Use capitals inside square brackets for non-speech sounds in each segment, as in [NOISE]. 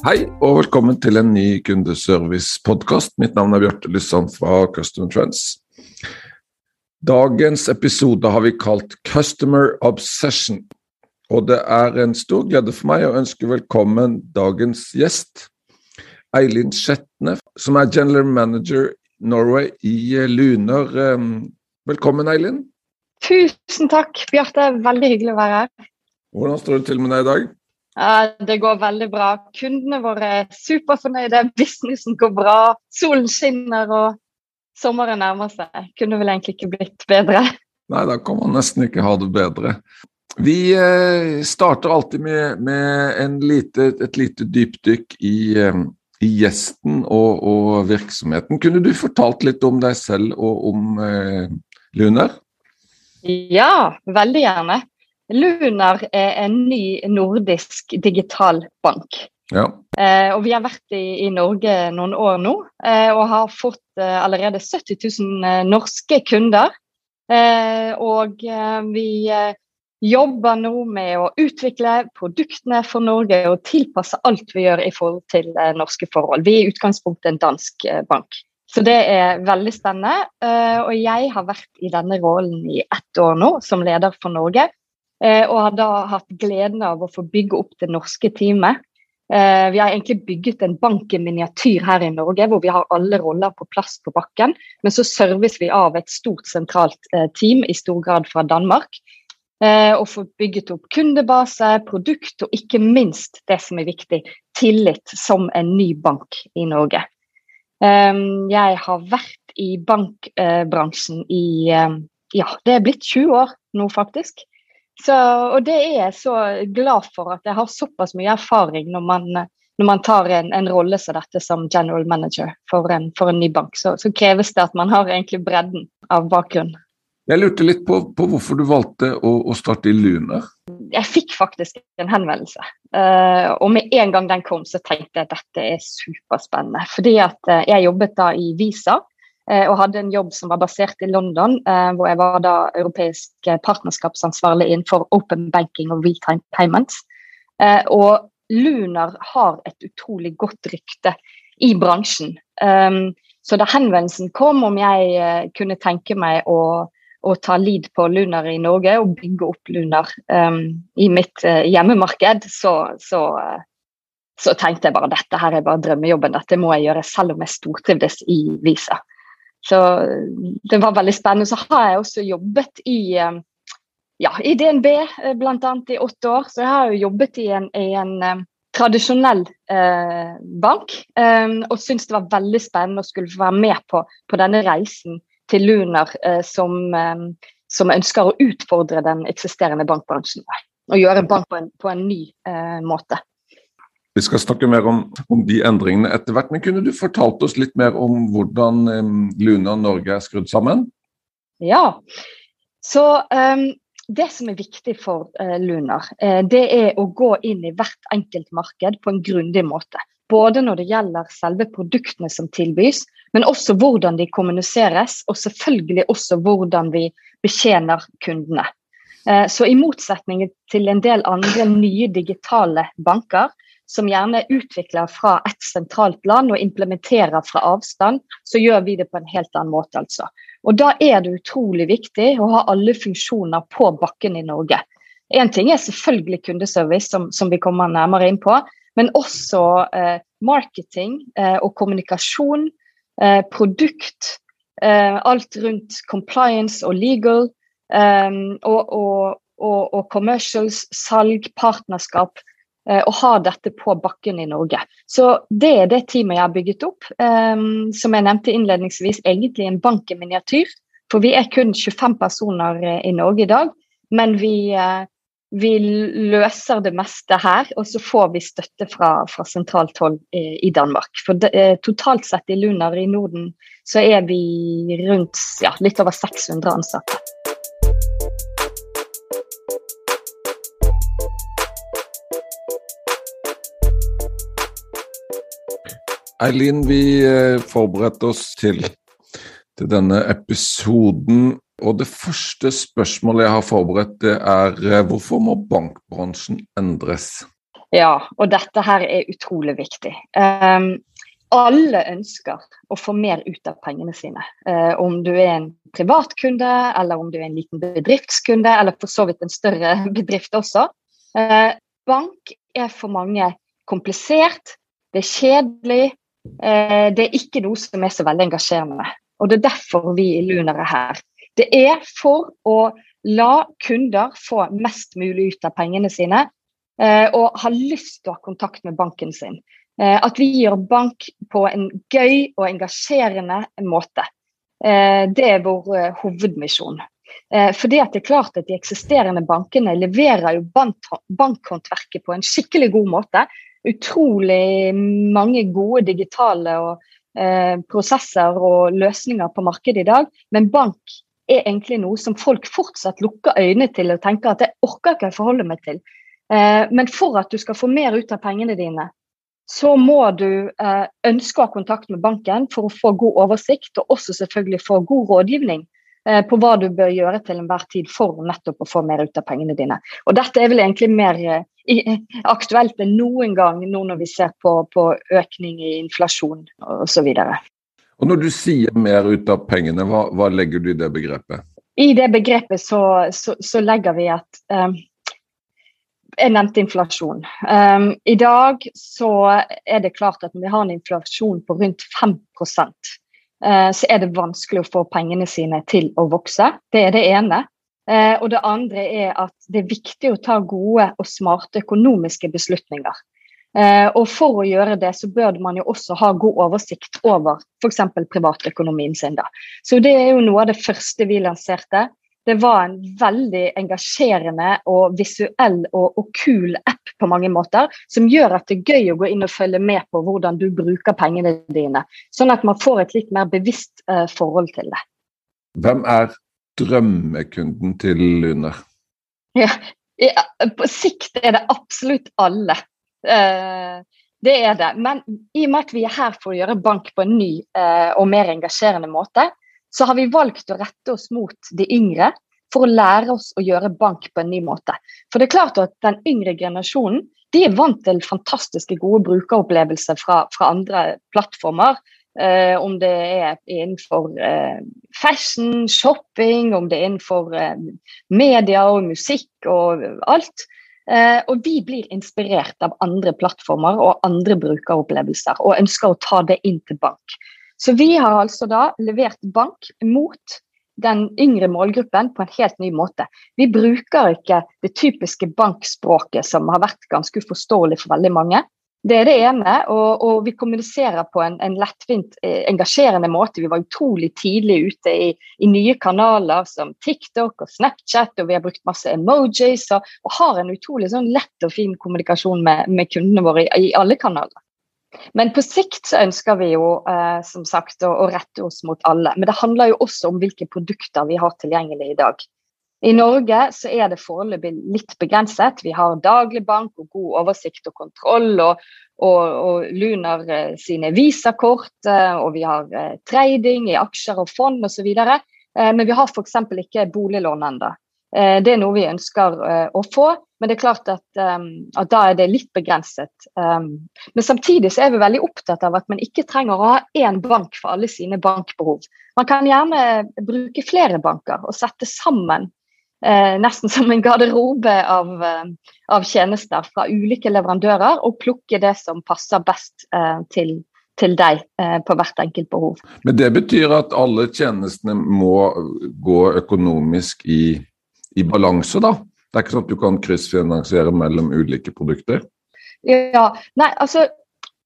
Hei og velkommen til en ny kundeservice-podkast. Mitt navn er Bjarte Lysand fra Customer Trends. Dagens episode har vi kalt Customer Obsession. Og det er en stor glede for meg å ønske velkommen dagens gjest, Eileen Skjetne, som er general manager Norway i Luner. Velkommen, Eileen. Tusen takk, Bjarte. Veldig hyggelig å være her. Hvordan står det til med deg i dag? Det går veldig bra. Kundene våre er superfornøyde, [LAUGHS] businessen går bra, solen skinner og sommeren nærmer seg. Kunne vel egentlig ikke blitt bedre. Nei, da kan man nesten ikke ha det bedre. Vi eh, starter alltid med, med lite, et lite dypdykk i, eh, i gjesten og, og, virksomheten. Kunne du fortalt litt om deg selv og om eh, Lunar? Ja, veldig gjerne. Lunar er en ny nordisk digital bank. Ja. Eh, og vi har vært i, i, Norge noen år nå eh, og har fått eh, allerede 70 000 eh, norske kunder. Eh, og eh, vi jobber nå med å utvikle produktene for Norge og tilpasse alt vi gjør i forhold til norske forhold. Vi er i utgangspunktet en dansk bank. Så det er veldig spennende. Og jeg har vært i denne rollen i ett år nå som leder for Norge. Og har da hatt gleden av å få bygge opp det norske teamet. Vi har egentlig bygget en bank i miniatyr her i Norge, hvor vi har alle roller på plass på bakken. Men så serves vi av et stort sentralt team, i stor grad fra Danmark. Og får bygget opp kundebase, produkt og ikke minst det som er viktig, tillit som en ny bank i Norge. Jeg har vært i bankbransjen i ja, det er blitt 20 år nå, faktisk. Så, og det er jeg så glad for at jeg har såpass mye erfaring når man, når man tar en, en, rolle som dette som general manager for en, for en ny bank. Så, så, kreves det at man har egentlig bredden av bakgrunn. Jeg lurte litt på, på hvorfor du valgte å, å, starte i Luner? Jeg fikk faktisk en henvendelse. Uh, og med en gang den kom, så tenkte jeg at dette er superspennende. Fordi at uh, jeg jobbet da i Visa og hadde en jobb som var basert i London, hvor jeg var da europeisk partnerskapsansvarlig innenfor open banking og real-time payments. Og Lunar har et utrolig godt rykte i bransjen. Så da henvendelsen kom om jeg kunne tenke meg å, å ta lead på Lunar i Norge og bygge opp Lunar i mitt hjemmemarked, så, så så tenkte jeg bare dette her er bare drømmejobben, dette må jeg gjøre selv om jeg stortrivdes i Visa. Så det var veldig spennende. Så har jeg også jobbet i, ja, i DNB bl.a. i åtte år. Så jeg har jo jobbet i en, i en um, tradisjonell eh, bank. eh, og syntes det var veldig spennende å skulle få være med på, på denne reisen til Lunar eh, som, som, ønsker å utfordre den eksisterende bankbransjen. Og gjøre bank på en, på en ny måte. Vi skal snakke mer om, om, de endringene etter hvert, men kunne du fortalt oss litt mer om hvordan um, Luna Norge er skrudd sammen? Ja, så um, det som er viktig for uh, Lunar, uh, det er å gå inn i hvert enkelt marked på en grundig måte. Både når det gjelder selve produktene som tilbys, men også hvordan de kommuniseres, og selvfølgelig også hvordan vi betjener kundene. Uh, så i motsetning til en del andre nye digitale banker, som gjerne utvikler fra et sentralt land og implementerer fra avstand, så gjør vi det på en helt annen måte. altså. Og Da er det utrolig viktig å ha alle funksjoner på bakken i Norge. Én ting er selvfølgelig kundeservice, som, som, vi kommer nærmere inn på, men også eh, marketing eh, og kommunikasjon, eh, produkt, eh, alt rundt compliance og legal, eh, og, og, og, og commercials, salg, partnerskap og har ha dette på bakken i Norge. Så Det er det teamet jeg har bygget opp. Um, som jeg nevnte innledningsvis, egentlig en bank i miniatyr. For vi er kun 25 personer eh, i Norge i dag. Men vi, uh, vi løser det meste her, og så får vi støtte fra, fra sentralt hold i, Danmark. For det, eh, totalt sett i Lunar i Norden så er vi rundt ja, litt over 600 ansatte. Eileen, vi eh, forberedte oss til, til denne episoden og det første spørsmålet jeg har forberedt, det er eh, hvorfor må bankbransjen endres? Ja, og dette her er utrolig viktig. Um, alle ønsker å få mer ut av pengene sine. Uh, om du er en privatkunde, eller om du er en liten bedriftskunde, eller for så vidt en større [LAUGHS] bedrift også. Uh, bank er for mange komplisert, det er kjedelig, det er ikke noe som er så veldig engasjerende. Og Det er derfor vi i Lunar er her. Det er for å la kunder få mest mulig ut av pengene sine eh, og ha lyst til å ha kontakt med banken sin. Eh, at vi gjør bank på en gøy og engasjerende måte. Eh, det er vår hovedmisjon. Fordi at det er klart at De eksisterende bankene leverer jo bankhåndverket på en skikkelig god måte. Utrolig mange gode digitale og, eh, prosesser og løsninger på markedet i dag. Men bank er egentlig noe som folk fortsatt lukker øynene til og tenker at det orker ikke jeg forholde meg til. Eh, men for at du skal få mer ut av pengene dine, så må du eh, ønske å ha kontakt med banken for å få god oversikt, og også selvfølgelig få god rådgivning på hva du bør gjøre til enhver tid for nettopp å få mer ut av pengene dine. Og Dette er vel egentlig mer aktuelt enn noen gang nå når vi ser på, på økning i inflasjon osv. Og Når du sier mer ut av pengene, hva, hva legger du i det begrepet? I det begrepet så, så, så legger vi at um, Jeg nevnte inflasjon. Um, I dag så er det klart at når vi har en inflasjon på rundt 5 uh, eh, så er det vanskelig å få pengene sine til å vokse. Det er det ene. Uh, og det andre er at det er viktig å ta gode og smarte økonomiske beslutninger. Eh, og For å gjøre det så bør man jo også ha god oversikt over f.eks. privatøkonomien sin. da. Så Det er jo noe av det første vi lanserte. Det var en veldig engasjerende og visuell og, og kul app på mange måter, som gjør at det er gøy å gå inn og følge med på hvordan du bruker pengene dine. Sånn at man får et litt mer bevisst uh, forhold til det. Hvem er drømmekunden til Lunar? Ja, på sikt er det absolutt alle. Uh, det er det. Men i og med at vi er her for å gjøre bank på en ny eh, og mer engasjerende måte, så har vi valgt å rette oss mot de yngre for å lære oss å gjøre bank på en ny måte. For det er klart at den yngre generasjonen de er vant til fantastiske gode brukeropplevelser fra, fra andre plattformer. Eh, om det er innenfor eh, fashion, shopping, om det er innenfor eh, media og musikk og alt. Eh, og vi blir inspirert av andre plattformer og andre brukeropplevelser, og ønsker å ta det inn til bank. Så vi har altså da levert bank mot den yngre målgruppen på en helt ny måte. Vi bruker ikke det typiske bankspråket som har vært ganske uforståelig for veldig mange. Det er det ene, og, og vi kommuniserer på en, en lettvint, eh, engasjerende måte. Vi var utrolig tidlig ute i, i, nye kanaler som TikTok og Snapchat, og vi har brukt masse emojis og, og har en utrolig sånn lett og fin kommunikasjon med, med kundene våre i, i, alle kanaler. Men på sikt så ønsker vi jo eh, som sagt å, rette oss mot alle. Men det handler jo også om hvilke produkter vi har tilgjengelig i dag. I Norge så er det foreløpig litt begrenset. Vi har daglig bank og god oversikt og kontroll. og, og, og Lunar eh, sine visakort, eh, og vi har eh, trading i aksjer og fond osv. Men vi har f.eks. ikke boliglån ennå. Det er noe vi ønsker å få, men det er klart at, at da er det litt begrenset. Men samtidig så er vi veldig opptatt av at man ikke trenger å ha én bank for alle sine bankbehov. Man kan gjerne bruke flere banker og sette sammen uh, nesten [LAUGHS] som en garderobe av, uh, av, tjenester fra ulike leverandører, og plukke det som passer best uh, til, til deg på hvert enkelt behov. Men det betyr at alle tjenestene må gå økonomisk i, i balanse, da? Det er ikke sånn at du kan kryssfinansiere mellom ulike produkter? Ja, nei, altså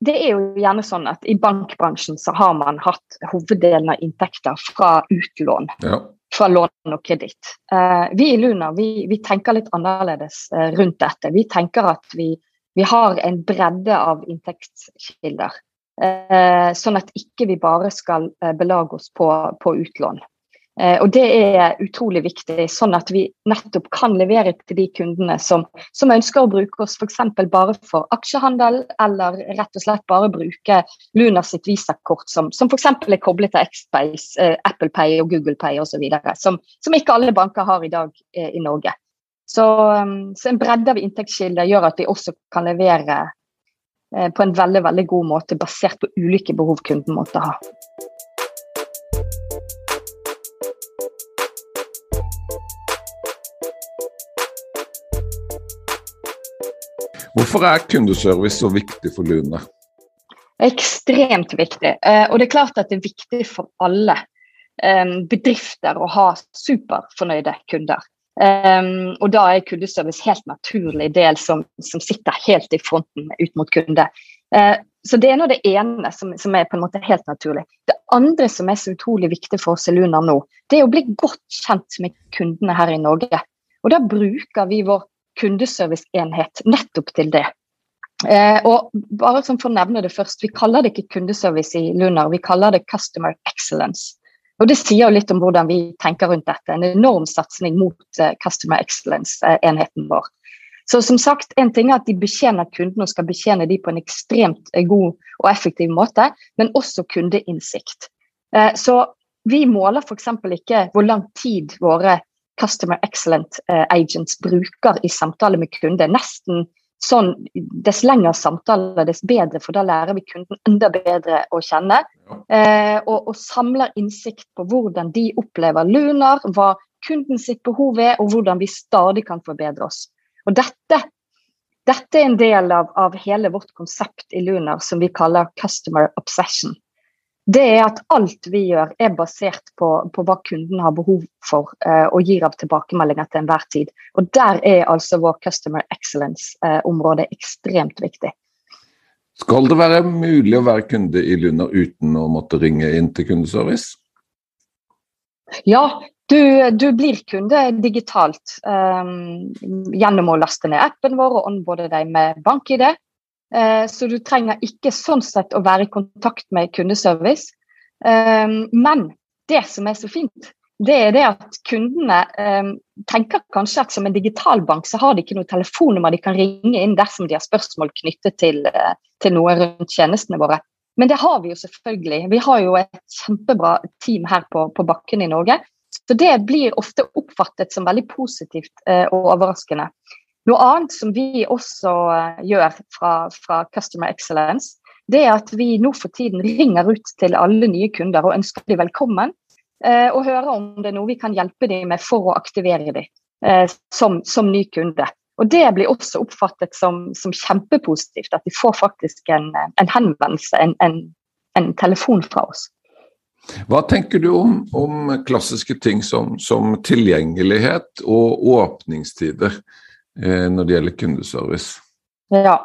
det er jo gjerne sånn at i bankbransjen så har man hatt hoveddelen av inntekter fra utlån. Ja fra lån og kreditt. Uh, vi i Luna vi, vi, tenker litt annerledes uh, rundt dette. Vi tenker at vi, vi har en bredde av inntektskilder. Uh, sånn at ikke vi bare skal belage oss på, på utlån. Eh, og Det er utrolig viktig, sånn at vi nettopp kan levere til de kundene som, som ønsker å bruke oss f.eks. bare for aksjehandel, eller rett og slett bare bruke Luna sitt visakort, som, som f.eks. er koblet til Xpace, eh, Apple Pay og Google Pay osv., som, som ikke alle banker har i dag eh, i Norge. Så, um, så, en bredde av inntektskilder gjør at vi også kan levere eh, på en veldig, veldig god måte, basert på ulike behov kunden måtte ha. Hvorfor er kundeservice så viktig for Lune? Ekstremt viktig. Eh, og det er klart at det er viktig for alle eh, bedrifter å ha superfornøyde kunder. Um, og da er kundeservice helt naturlig del som, som, sitter helt i fronten ut mot kunde. Så det er nå det ene som, som, er på en måte helt naturlig. Det andre som er så utrolig viktig for oss i Luna nå, det er å bli godt kjent med kundene her i Norge. Og da bruker vi vår kundeserviceenhet nettopp til det. Eh, og bare for å nevne det først, Vi kaller det ikke kundeservice i Lunar, vi kaller det customer excellence. Og Det sier jo litt om hvordan vi tenker rundt dette. En enorm satsing mot eh, customer excellence-enheten vår. Så som sagt, En ting er at de betjener kundene og skal betjene de på en ekstremt uh, god og effektiv måte, men også kundeinnsikt. Eh, så vi måler f.eks. ikke hvor lang tid våre Customer Excellent eh, Agents bruker i samtale med kunder. Nesten sånn Dess lengre samtale, dess bedre, for da lærer vi kunden enda bedre å kjenne. Eh, og, og, samler innsikt på hvordan de opplever Lunar, hva kunden sitt behov er, og hvordan vi stadig kan forbedre oss. Og dette, dette er en del av, av hele vårt konsept i Lunar som vi kaller customer obsession det er at alt vi gjør er basert på, på hva kunden har behov for eh, og gir av tilbakemeldinger til enhver tid. Og Der er altså vår Customer Excellence-område eh, ekstremt viktig. Skal det være mulig å være kunde i Lunder uten å måtte ringe inn til kundeservice? Ja, du, du blir kunde digitalt um, gjennom å laste ned appen vår og onboarde deg med bank-ID. Eh, så du trenger ikke sånn sett å være i kontakt med kundeservice. Eh, men det som er så fint, det er det at kundene eh, tenker kanskje at som en digital bank så har de ikke noe telefonnummer de kan ringe inn dersom de har spørsmål knyttet til, til noe rundt tjenestene våre. Men det har vi jo selvfølgelig. Vi har jo et kjempebra team her på, på bakken i Norge. Så det blir ofte oppfattet som veldig positivt og overraskende. Noe annet som vi også eh, gjør fra, fra, Customer Excellence, det er at vi nå for tiden ringer ut til alle nye kunder og ønsker dem velkommen. Eh, og hører om det er noe vi kan hjelpe dem med for å aktivere dem eh, som, som, ny kunde. Og Det blir også oppfattet som, som kjempepositivt, at de får faktisk en, en henvendelse, en, en, en, telefon fra oss. Hva tenker du om, om klassiske ting som, som tilgjengelighet og åpningstider? Eh, når det gjelder kundeservice. Ja,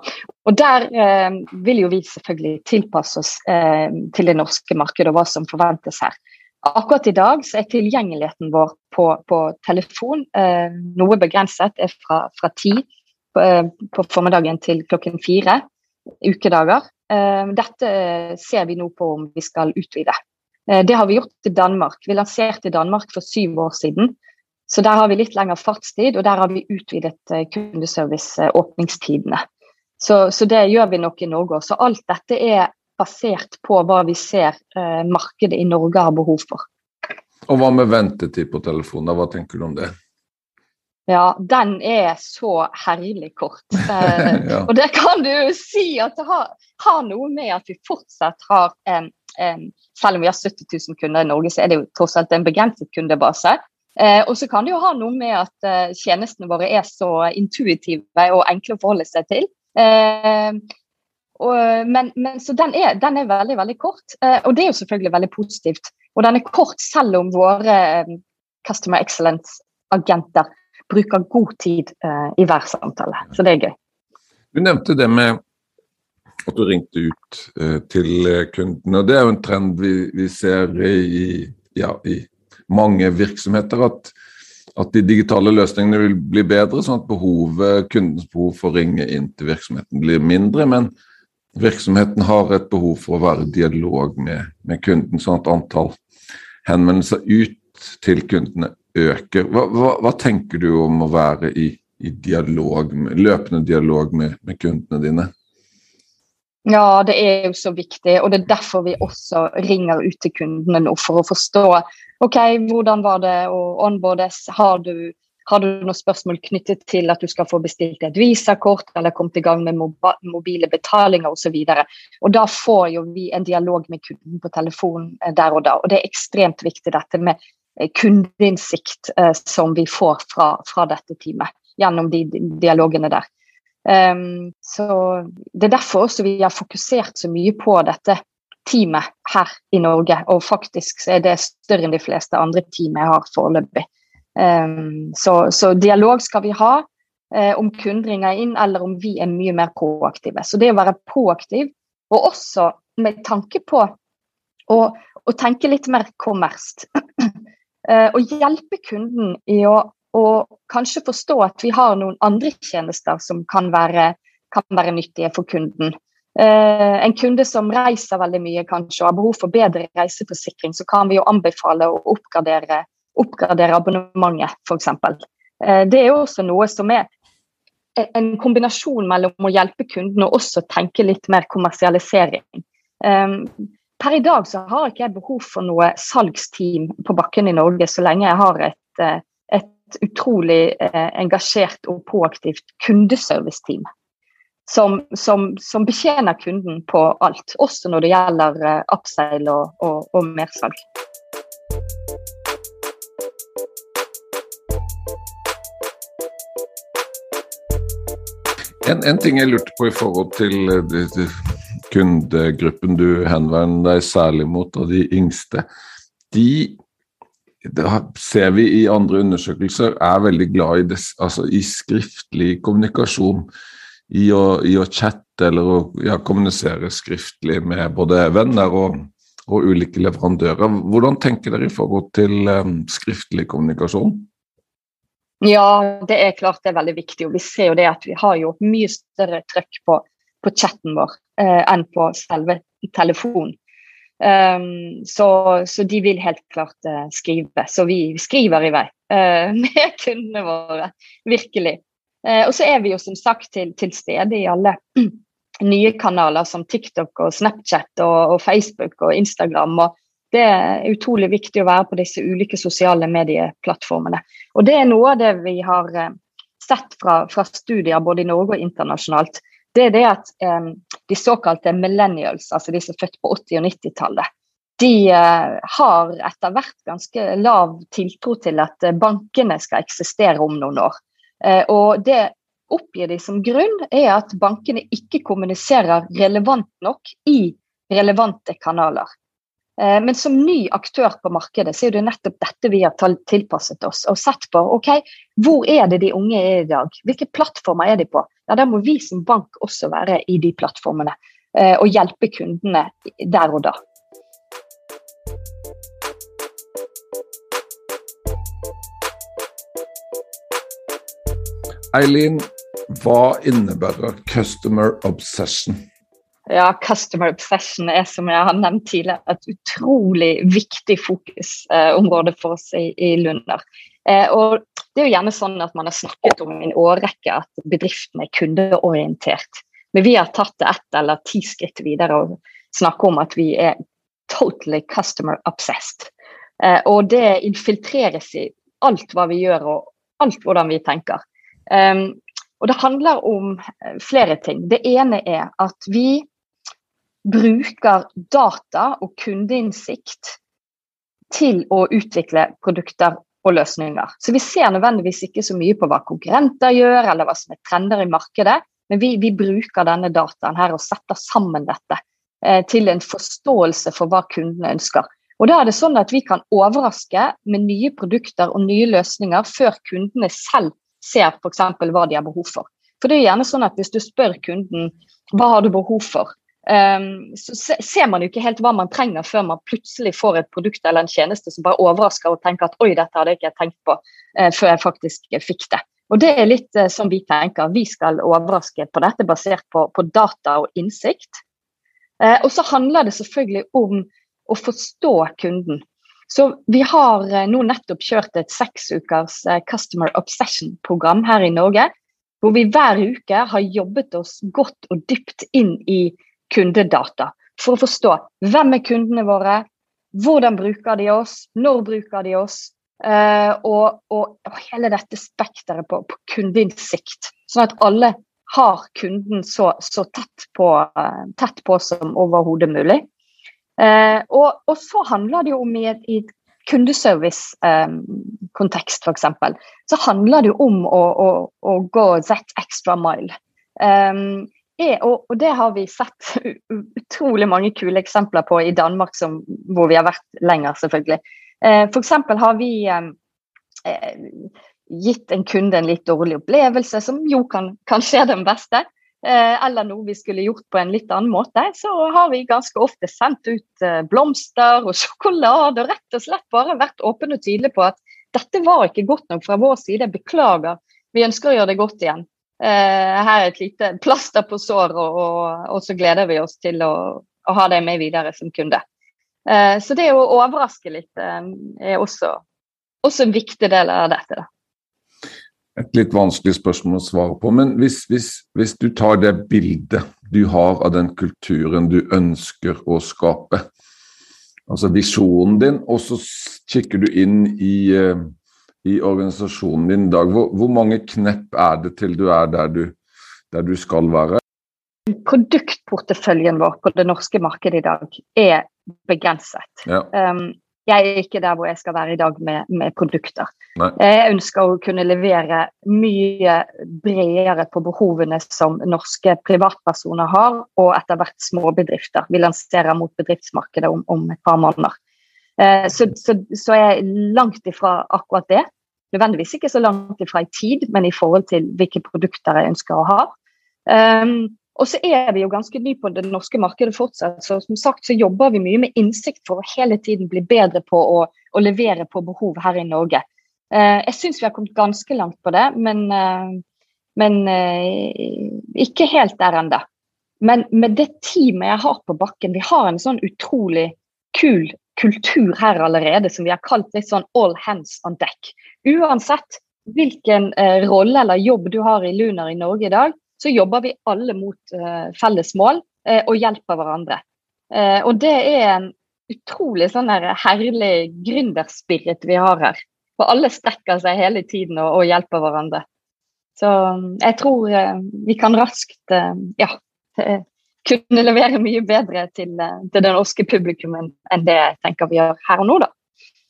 og der eh, vil jo vi selvfølgelig tilpasse oss eh, til det norske markedet og hva som forventes her. Akkurat i dag så er tilgjengeligheten vår på, på telefon eh, noe begrenset. er fra, fra ti på, eh, på, formiddagen til klokken fire ukedager. Eh, dette ser vi nå på om vi skal utvide. det har vi gjort i Danmark. Vi lanserte i Danmark for syv år siden. Så der har vi litt lengre fartstid, og der har vi utvidet eh, kundeservice-åpningstidene. Så, så, det gjør vi nok i Norge også. Så alt dette er basert på hva vi ser eh, markedet i Norge har behov for. Og hva med ventetid på telefonen, hva tenker du om det? Ja, den er så herlig kort. [LAUGHS] Eh, ja. Og det kan du jo si at det har, har noe med at vi fortsatt har en, en, Selv om vi har 70 000 kunder i Norge, så er det jo tross alt en begrenset kundebase. Eh, og så kan det jo ha noe med at eh, tjenestene våre er så intuitive og enkle å forholde seg til. Eh, og, men, men, så den er, den er, veldig veldig kort, eh, og det er jo selvfølgelig veldig positivt. Og den er kort selv om våre eh, Customer Excellence-agenter bruker god tid eh, i hver samtale. Så det er gøy. Du nevnte det med at du ringte ut til kundene. og Det er jo en trend vi, vi ser i, ja, i mange virksomheter at, at de digitale løsningene vil bli bedre, sånn at behovet, kundens behov for å ringe inn til virksomheten blir mindre. Men virksomheten har et behov for å være i dialog med, med kunden, sånn at antall henvendelser ut til kundene øker. Hva, hva, hva tenker du om å være i, i dialog, løpende dialog med, med kundene dine? Ja, det er jo så viktig, og det er derfor vi også ringer ut til kundene nå for å forstå ok, hvordan var det å onboardes. Har du, har du noen spørsmål knyttet til at du skal få bestilt et visakort eller kommet i gang med mobile betalinger osv. Da får jo vi en dialog med kunden på telefon eh, der og da. Og det er ekstremt viktig dette med eh, kundeinnsikt eh, som vi får fra, fra dette teamet gjennom de dialogene der. Um, så Det er derfor også vi har fokusert så mye på dette teamet her i Norge. Og faktisk så er det større enn de fleste andre team jeg har foreløpig. Um, så, så, dialog skal vi ha uh, om kunden ringer inn, eller om vi er mye mer proaktive. Så det å være proaktiv, og også med tanke på å, å tenke litt mer kommerst. uh, [CLEARS THROAT] og hjelpe kunden i å og kanskje forstå at vi har noen andre tjenester som kan være, kan være nyttige for kunden. Eh, en kunde som reiser veldig mye kanskje og har behov for bedre reiseforsikring, så kan vi jo anbefale å oppgradere, oppgradere abonnementet, f.eks. Eh, det er også noe som er en kombinasjon mellom å hjelpe kunden og også tenke litt mer kommersialisering. Eh, per i dag så har ikke jeg behov for noe salgsteam på bakken i Norge, så lenge jeg har et eh, utrolig eh, engasjert og proaktivt kundeserviceteam. Som, som, som, betjener kunden på alt, også når det gjelder eh, upsale og, og, og mersalg. En, en, ting jeg lurte på i forhold til eh, det, kundegruppen du henvender deg særlig mot, og de yngste. De ser vi i andre undersøkelser, er veldig glad i, det, altså i skriftlig kommunikasjon. I å, i å, chatte eller å ja, kommunisere skriftlig med både venner og, og, ulike leverandører. Hvordan tenker dere i forhold til um, skriftlig kommunikasjon? Ja, det er klart det er veldig viktig. og Vi ser jo det at vi har jo mye større trøkk på, på chatten vår eh, enn på selve telefonen. Um, så, så, de vil helt klart uh, skrive. Så vi skriver i vei uh, [LAUGHS] med kundene våre. Virkelig. Uh, og så er vi jo som sagt til, til stede i alle [CLEARS THROAT] nye kanaler som TikTok og Snapchat og, og, Facebook og Instagram. og Det er utrolig viktig å være på disse ulike sosiale medieplattformene. Og det er noe av det vi har sett fra, fra studier både i Norge og internasjonalt det er det at um, de såkalte millennials, altså de som er født på 80- og 90-tallet, de uh, har etter hvert ganske lav tiltro til at uh, bankene skal eksistere om noen år. Uh, og det oppgir de som grunn, er at bankene ikke kommuniserer relevant nok i relevante kanaler. Eh, men som ny aktør på markedet, så er det nettopp dette vi har tilpasset oss. Og sett på ok, hvor er det de unge er i dag? Hvilke plattformer er de på? Ja, Da må vi som bank også være i de plattformene eh, og hjelpe kundene der og da. Eileen, hva innebærer customer obsession? Ja, Customer obsession er som jeg har nevnt tidligere, et utrolig viktig fokusområde for oss i, i Lunder. Eh, og det er jo gjerne sånn at Man har snakket om i en årrekke at bedriften er kundeorientert. Men vi har tatt det ett eller ti skritt videre og snakker om at vi er totally customer obsessed. Eh, og det infiltreres i alt hva vi gjør og alt hvordan vi tenker. Um, og Det handler om eh, flere ting. Det ene er at vi bruker data og kundeinnsikt til å utvikle produkter og løsninger. Så vi ser nødvendigvis ikke så mye på hva konkurrenter gjør, eller hva som er trender i markedet, men vi, vi bruker denne dataen her og setter sammen dette eh, til en forståelse for hva kundene ønsker. Og da er det sånn at Vi kan overraske med nye produkter og nye løsninger før kundene selv ser f.eks. hva de har behov for. For det er gjerne sånn at Hvis du spør kunden hva har du behov for, så ser man jo ikke helt hva man trenger før man plutselig får et produkt eller en tjeneste som bare overrasker og tenker at oi, dette hadde jeg ikke tenkt på uh, før jeg faktisk fikk det. Og Det er litt uh, som vi tenker. Vi skal overraske på dette basert på, på data og innsikt. Og så handler det selvfølgelig om å forstå kunden. Så Vi har nå nettopp kjørt et seksukers Customer Obsession-program her i Norge. Hvor vi hver uke har jobbet oss godt og dypt inn i kundedata. For å forstå hvem er kundene våre, hvordan bruker de oss, når bruker de oss. Uh, og, og, og, hele dette spekteret på, på kundeinnsikt. Sånn at alle har kunden så, så tett, på, tett, på, som overhodet mulig. Uh, og, og, så handler det jo om i i kundeservice-kontekst, um, f.eks. Så handler det jo om å, å, å gå that extra mile. Um, er, og, og, det har vi sett [LAUGHS] utrolig mange kule eksempler på i Danmark, som, hvor vi har vært lenger, selvfølgelig. Eh, F.eks. har vi eh, gitt en kunde en litt dårlig opplevelse, som jo kan, kan skje den beste. Eh, eller noe vi skulle gjort på en litt annen måte. Så har vi ganske ofte sendt ut eh, blomster og [LAUGHS] sjokolade, og rett og slett bare vært åpne og tydelige på at dette var ikke godt nok fra vår side. Beklager. Vi ønsker å gjøre det godt igjen. Eh, her er et lite plaster på såret, og, og, så gleder vi oss til å, å, ha deg med videre som kunde. Eh, så det å overraske litt eh, er også, også, en viktig del av dette. Da. Et litt vanskelig spørsmål å svare på, men hvis, hvis, hvis du tar det bildet du har av den kulturen du ønsker å skape, altså visjonen din, og så kikker du inn i i organisasjonen din i dag. Hvor, hvor, mange knepp er det til du er der du, der du skal være? Produktporteføljen vår på det norske markedet i dag er begrenset. Ja. Um, jeg er ikke der hvor jeg skal være i dag med, med produkter. Nei. Jeg ønsker å kunne levere mye bredere på behovene som norske privatpersoner har, og etter hvert småbedrifter. Vi lanserer mot bedriftsmarkedet om, om et par måneder. Eh, så, så, så jeg er langt ifra akkurat det. Nødvendigvis ikke så langt ifra i tid, men i forhold til hvilke produkter jeg ønsker å ha. Um, og så er vi jo ganske nye på det norske markedet fortsatt. Så som sagt så jobber vi mye med innsikt for å hele tiden bli bedre på å, å levere på behov her i Norge. Uh, jeg syns vi har kommet ganske langt på det, men, uh, men uh, ikke helt der ennå. Men med det teamet jeg har på bakken, vi har en sånn utrolig kul kultur her allerede som vi har kalt litt sånn all hands on deck. Uansett hvilken eh, rolle eller jobb du har i Lunar i Norge i dag, så jobber vi alle mot eh, felles mål eh, og hjelper hverandre. Eh, og det er en utrolig sånn herlig gründerspirit vi har her. For alle strekker seg hele tiden og, og hjelper hverandre. Så mm, jeg tror eh, vi kan raskt eh, ja, kunne levere mye bedre til, eh, til det norske publikummet enn det jeg tenker vi gjør her og nå, da.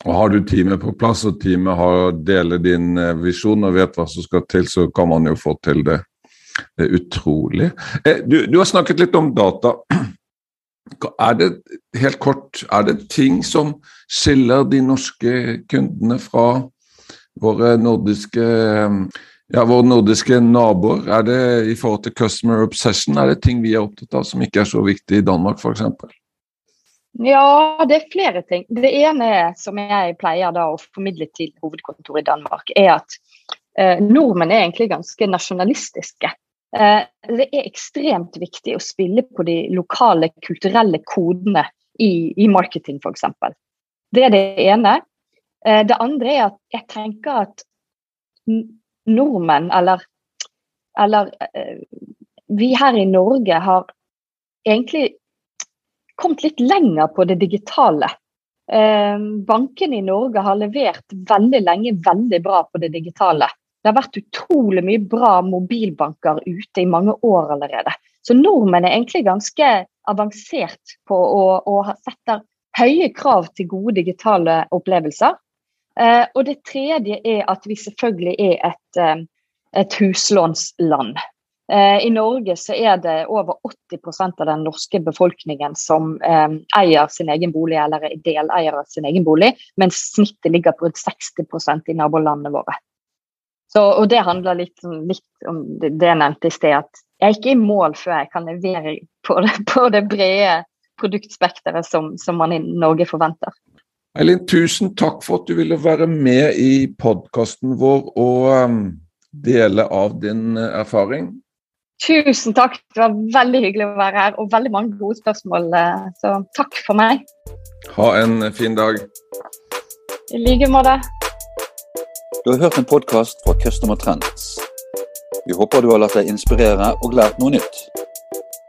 Og Har du teamet på plass og teamet har deler din eh, visjon og vet hva som skal til, så kan man jo få til det. Det er utrolig. Eh, du, du har snakket litt om data. Er det helt kort, er det ting som skiller de norske kundene fra våre nordiske ja, våre nordiske naboer, er det i forhold til customer obsession, er det ting vi er opptatt av som ikke er så viktig i Danmark f.eks.? Ja, det er flere ting. Det ene som jeg pleier da å formidle til hovedkontoret i Danmark, er at eh, nordmenn er egentlig ganske nasjonalistiske. Eh, det er ekstremt viktig å spille på de lokale kulturelle kodene i, i marketing f.eks. Det er det ene. Eh, det andre er at jeg tenker at nordmenn, eller, eller eh, vi her i Norge, har egentlig kommet litt lenger på det digitale. Eh, bankene i Norge har levert veldig lenge veldig bra på det digitale. Det har vært utrolig mye bra mobilbanker ute i mange år allerede. Så nordmenn er egentlig ganske avansert på å, å sette høye krav til gode digitale opplevelser. Eh, og det tredje er at vi selvfølgelig er et, eh, et huslånsland. Eh, I Norge så er det over 80% av den norske befolkningen som eier sin egen bolig, eller er deleier av sin egen bolig, mens snittet ligger på rundt 60% i nabolandene våre. Så, og det handler litt, litt om det jeg nevnte i sted, at jeg er ikke i mål før jeg kan levere på det, på det brede produktspekteret som, som, man i Norge forventer. Eileen, tusen takk for at du ville være med i podkasten vår og um, dele av din uh, erfaring. Tusen takk. Det var veldig hyggelig å være her, og veldig mange gode spørsmål. Uh, så takk for meg. Ha en fin dag. I like måte. Du har hørt en podkast fra Customer Trends. Vi håper du har latt deg inspirere og lært noe nytt.